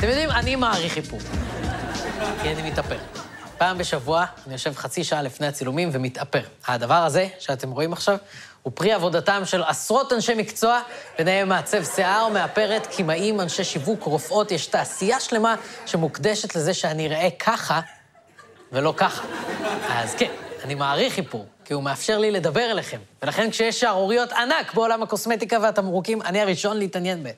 אתם יודעים, אני מעריך איפור, כי אני מתאפר. פעם בשבוע אני יושב חצי שעה לפני הצילומים ומתאפר. הדבר הזה שאתם רואים עכשיו הוא פרי עבודתם של עשרות אנשי מקצוע, ביניהם מעצב שיער, מאפרת, קימאים, אנשי שיווק, רופאות. יש תעשייה שלמה שמוקדשת לזה שאני אראה ככה ולא ככה. אז כן, אני מעריך איפור, כי הוא מאפשר לי לדבר אליכם. ולכן כשיש שערוריות ענק בעולם הקוסמטיקה והתמרוקים, אני הראשון להתעניין בהן.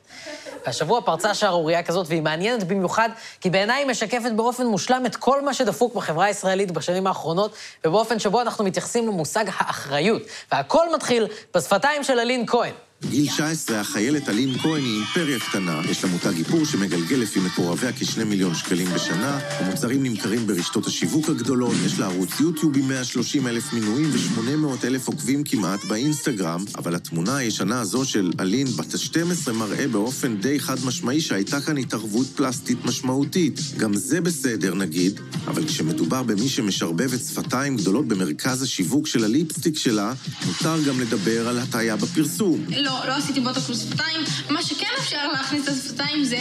והשבוע פרצה שערורייה כזאת, והיא מעניינת במיוחד, כי בעיניי היא משקפת באופן מושלם את כל מה שדפוק בחברה הישראלית בשנים האחרונות, ובאופן שבו אנחנו מתייחסים למושג האחריות. והכל מתחיל בשפתיים של אלין כהן. בגיל 19, החיילת אלין כהן היא אימפריה קטנה. יש לה מותג איפור שמגלגל לפי מקורביה כשני מיליון שקלים בשנה. המוצרים נמכרים ברשתות השיווק הגדולות. יש לה ערוץ יוטיוב עם 130 אלף מינויים ו-800 אלף עוקבים כמעט באינסטגרם. אבל התמונה הישנה הזו של אלין בת ה-12 מראה באופן די חד משמעי שהייתה כאן התערבות פלסטית משמעותית. גם זה בסדר, נגיד, אבל כשמדובר במי שמשרבבת שפתיים גדולות במרכז השיווק של הליפסטיק שלה, מותר גם לדבר על הטעיה בפרסום. לא, לא עשיתי בוטוקס לשפתיים. מה שכן אפשר להכניס לשפתיים זה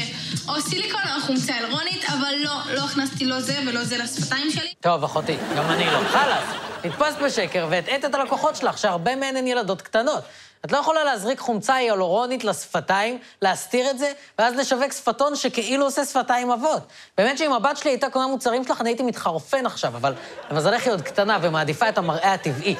או סיליקון או חומצה אלרונית, אבל לא, לא הכנסתי לא זה ולא זה לשפתיים שלי. טוב, אחותי, גם אני לא. חלאס, נתפסת בשקר והטעית את הלקוחות שלך, שהרבה מהן הן ילדות קטנות. את לא יכולה להזריק חומצה היאלורונית לשפתיים, להסתיר את זה, ואז לשווק שפתון שכאילו עושה שפתיים עבות. באמת שאם הבת שלי הייתה קונה מוצרים שלך, אני הייתי מתחרפן עכשיו, אבל למזלך היא עוד קטנה ומעדיפה את המראה הטבעי.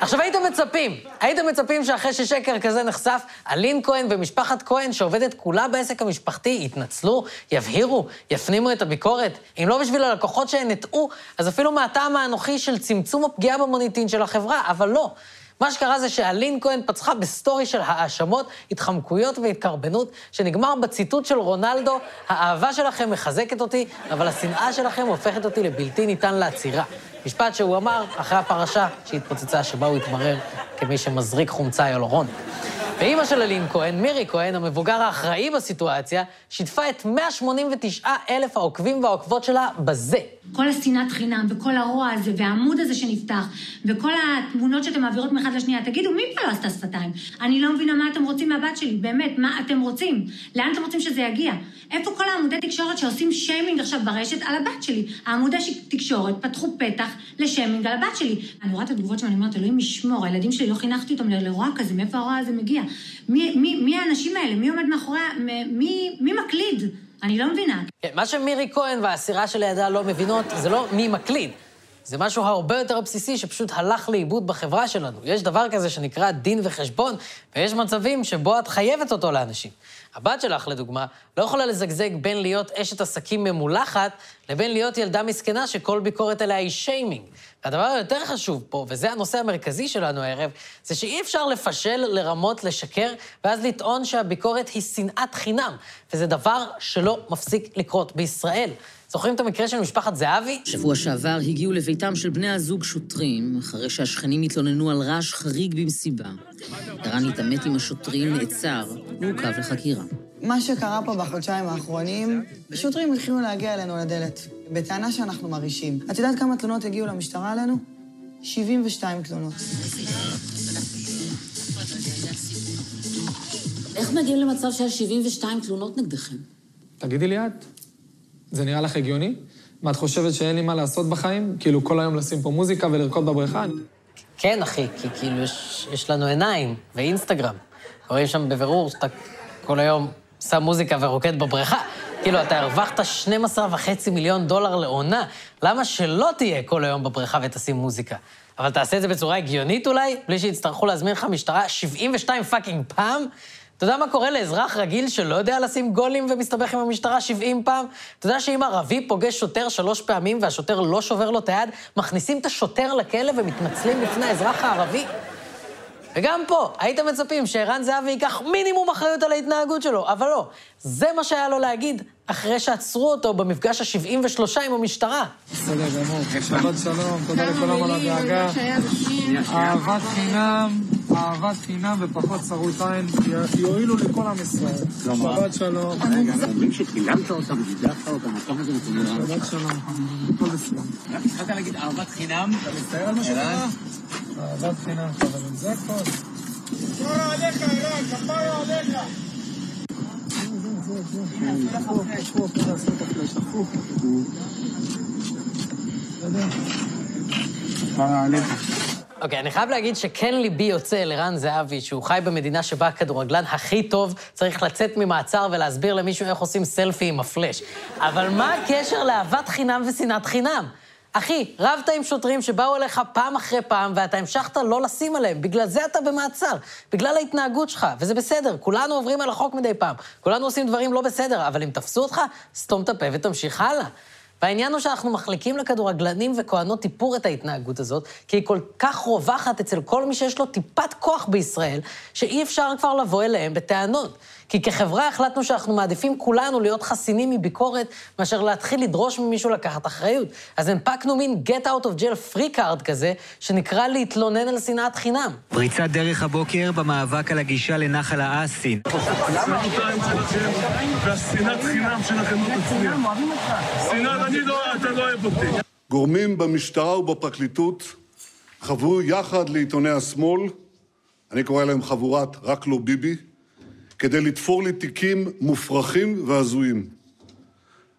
עכשיו, הייתם מצפים, הייתם מצפים שאחרי ששקר כזה נחשף, אלין כהן ומשפחת כהן, שעובדת כולה בעסק המשפחתי, יתנצלו, יבהירו, יפנימו את הביקורת. אם לא בשביל הלקוחות שהן הטעו, אז אפילו מהטעם האנוכי של צמצום הפגיעה במוניטין של החברה, אבל לא. מה שקרה זה שאלין כהן פצחה בסטורי של האשמות, התחמקויות והתקרבנות, שנגמר בציטוט של רונלדו, האהבה שלכם מחזקת אותי, אבל השנאה שלכם הופכת אותי לבלתי ניתן לעצירה. משפט שהוא אמר אחרי הפרשה שהתפוצצה, שבה הוא התברר כמי שמזריק חומצה היאלורונית. ואימא של אלין כהן, מירי כהן, המבוגר האחראי בסיטואציה, שיתפה את 189 אלף העוקבים והעוקבות שלה בזה. כל השנאת חינם וכל הרוע הזה והעמוד הזה שנפתח וכל התמונות שאתם מעבירות מאחד לשנייה, תגידו, מי פה לא עשתה שפתיים? אני לא מבינה מה אתם רוצים מהבת שלי, באמת, מה אתם רוצים? לאן אתם רוצים שזה יגיע? איפה כל העמודי תקשורת שעושים שיימינג עכשיו ברשת על הבת שלי? העמודי תקשורת פתחו פתח לשיימינג על הבת שלי. אני רואה את התגובות שאני אומרת, אלוהים ישמור, הילדים שלי, לא חינכתי אותם לרוע כזה, מאיפה הרוע הזה מגיע? מי, מי, מי האנשים האלה? מי עומד מאחורי... מי, מי מקליד? אני לא מבינה. כן, מה שמירי כהן והסירה שלידה לא מבינות, זה לא מי מקליד. זה משהו הרבה יותר בסיסי שפשוט הלך לאיבוד בחברה שלנו. יש דבר כזה שנקרא דין וחשבון, ויש מצבים שבו את חייבת אותו לאנשים. הבת שלך, לדוגמה, לא יכולה לזגזג בין להיות אשת עסקים ממולחת, לבין להיות ילדה מסכנה שכל ביקורת עליה היא שיימינג. והדבר היותר חשוב פה, וזה הנושא המרכזי שלנו הערב, זה שאי אפשר לפשל, לרמות, לשקר, ואז לטעון שהביקורת היא שנאת חינם, וזה דבר שלא מפסיק לקרות בישראל. זוכרים את המקרה של משפחת זהבי? שבוע שעבר הגיעו לביתם של בני הזוג שוטרים, אחרי שהשכנים התלוננו על רעש חריג במסיבה. ערן התעמת עם השוטרים, נעצר, ועוכב לחקירה. מה שקרה פה בחודשיים האחרונים, שוטרים התחילו להגיע אלינו לדלת, בטענה שאנחנו מרעישים. את יודעת כמה תלונות הגיעו למשטרה עלינו? 72 תלונות. איך מגיעים למצב של 72 תלונות נגדכם? תגידי לי את, זה נראה לך הגיוני? מה, את חושבת שאין לי מה לעשות בחיים? כאילו, כל היום לשים פה מוזיקה ולרקוד בבריכה? כן, אחי, כי כאילו יש, יש לנו עיניים ואינסטגרם. רואים שם בבירור שאתה כל היום שם מוזיקה ורוקד בבריכה. כאילו, אתה הרווחת 12 וחצי מיליון דולר לעונה, למה שלא תהיה כל היום בבריכה ותשים מוזיקה? אבל תעשה את זה בצורה הגיונית אולי, בלי שיצטרכו להזמין לך משטרה 72 fucking פעם? אתה יודע מה קורה לאזרח רגיל שלא יודע לשים גולים ומסתבך עם המשטרה 70 פעם? אתה יודע שאם ערבי פוגש שוטר שלוש פעמים והשוטר לא שובר לו את היד, מכניסים את השוטר לכלא ומתנצלים בפני האזרח הערבי? וגם פה, הייתם מצפים שערן זהבי ייקח מינימום אחריות על ההתנהגות שלו, אבל לא. זה מה שהיה לו להגיד אחרי שעצרו אותו במפגש ה-73 עם המשטרה. בסדר גמור. שבת שלום, תודה לכולם על הדאגה. אהבת חינם, אהבת חינם ופחות צרות עין, יועילו לכל עם ישראל. שבת שלום. רגע, אומרים שצילמת אותם, גידפת אותם, את זה. שבת שלום, הכל בסדר. התחלת להגיד אהבת חינם. אתה מצטער על מה שקרה? אהבת חינם, חברים, זה הכל. כפרה עליך, ערן, כפרה עליך. כבר עליך. אוקיי, אני חייב להגיד שכן ליבי יוצא לרן זהבי, שהוא חי במדינה שבה הכדורגלן הכי טוב צריך לצאת ממעצר ולהסביר למישהו איך עושים סלפי עם הפלאש. אבל מה הקשר לאהבת חינם ושנאת חינם? אחי, רבת עם שוטרים שבאו אליך פעם אחרי פעם, ואתה המשכת לא לשים עליהם. בגלל זה אתה במעצר, בגלל ההתנהגות שלך, וזה בסדר, כולנו עוברים על החוק מדי פעם. כולנו עושים דברים לא בסדר, אבל אם תפסו אותך, סתום את הפה ותמשיך הלאה. והעניין הוא שאנחנו מחליקים לכדורגלנים וכהנות איפור את ההתנהגות הזאת, כי היא כל כך רווחת אצל כל מי שיש לו טיפת כוח בישראל, שאי אפשר כבר לבוא אליהם בטענות. כי כחברה החלטנו שאנחנו מעדיפים כולנו להיות חסינים מביקורת, מאשר להתחיל לדרוש ממישהו לקחת אחריות. אז הנפקנו מין get out of jail free card כזה, שנקרא להתלונן על שנאת חינם. פריצת דרך הבוקר במאבק על הגישה לנחל האסי. והשנאת חינם שלכם לא תצליח. שנאת, אתה לא אוהב אותי. גורמים במשטרה ובפרקליטות חברו יחד לעיתוני השמאל, אני קורא להם חבורת רק לא ביבי, כדי לתפור לי תיקים מופרכים והזויים.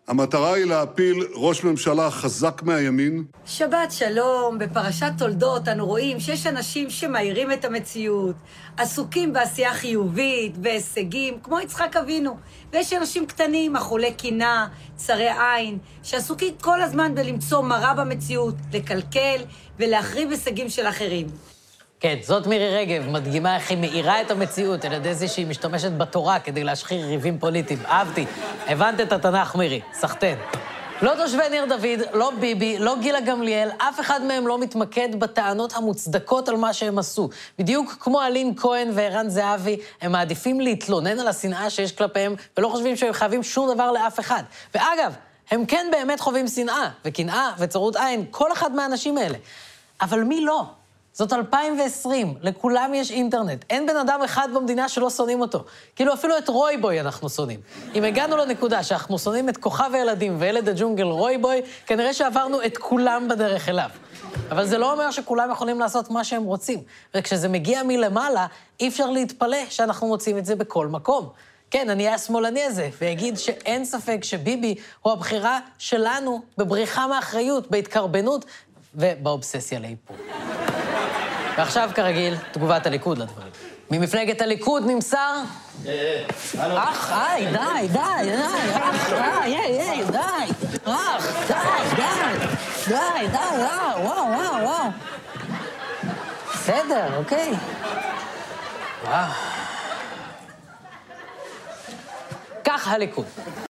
המטרה היא להפיל ראש ממשלה חזק מהימין, שבת שלום, בפרשת תולדות אנו רואים שיש אנשים שמאירים את המציאות, עסוקים בעשייה חיובית, בהישגים, כמו יצחק אבינו. ויש אנשים קטנים, אכולי קינה, צרי עין, שעסוקים כל הזמן בלמצוא מראה במציאות, לקלקל ולהחריב הישגים של אחרים. כן, זאת מירי רגב, מדגימה איך היא מאירה את המציאות על ידי זה שהיא משתמשת בתורה כדי להשחיר ריבים פוליטיים. אהבתי. הבנת את התנ"ך, מירי. סחטיין. לא תושבי ניר דוד, לא ביבי, לא גילה גמליאל, אף אחד מהם לא מתמקד בטענות המוצדקות על מה שהם עשו. בדיוק כמו אלין כהן וערן זהבי, הם מעדיפים להתלונן על השנאה שיש כלפיהם, ולא חושבים שהם חייבים שום דבר לאף אחד. ואגב, הם כן באמת חווים שנאה, וקנאה וצרות עין, כל אחד מהאנשים האלה. אבל מי לא? זאת 2020, לכולם יש אינטרנט. אין בן אדם אחד במדינה שלא שונאים אותו. כאילו, אפילו את רויבוי אנחנו שונאים. אם הגענו לנקודה שאנחנו שונאים את כוכב הילדים וילד הג'ונגל רויבוי, כנראה שעברנו את כולם בדרך אליו. אבל זה לא אומר שכולם יכולים לעשות מה שהם רוצים. וכשזה מגיע מלמעלה, אי אפשר להתפלא שאנחנו מוצאים את זה בכל מקום. כן, אני אהיה השמאלני הזה, ואגיד שאין ספק שביבי הוא הבחירה שלנו בבריחה מאחריות, בהתקרבנות ובאובססיה לאיפור. ועכשיו, כרגיל, תגובת הליכוד לדברים. ממפלגת הליכוד נמסר... אח, היי, די, די, די, אח, די, היי, די, אח, די, די, די, די, וואו, וואו, וואו. בסדר, אוקיי. וואו. כך הליכוד.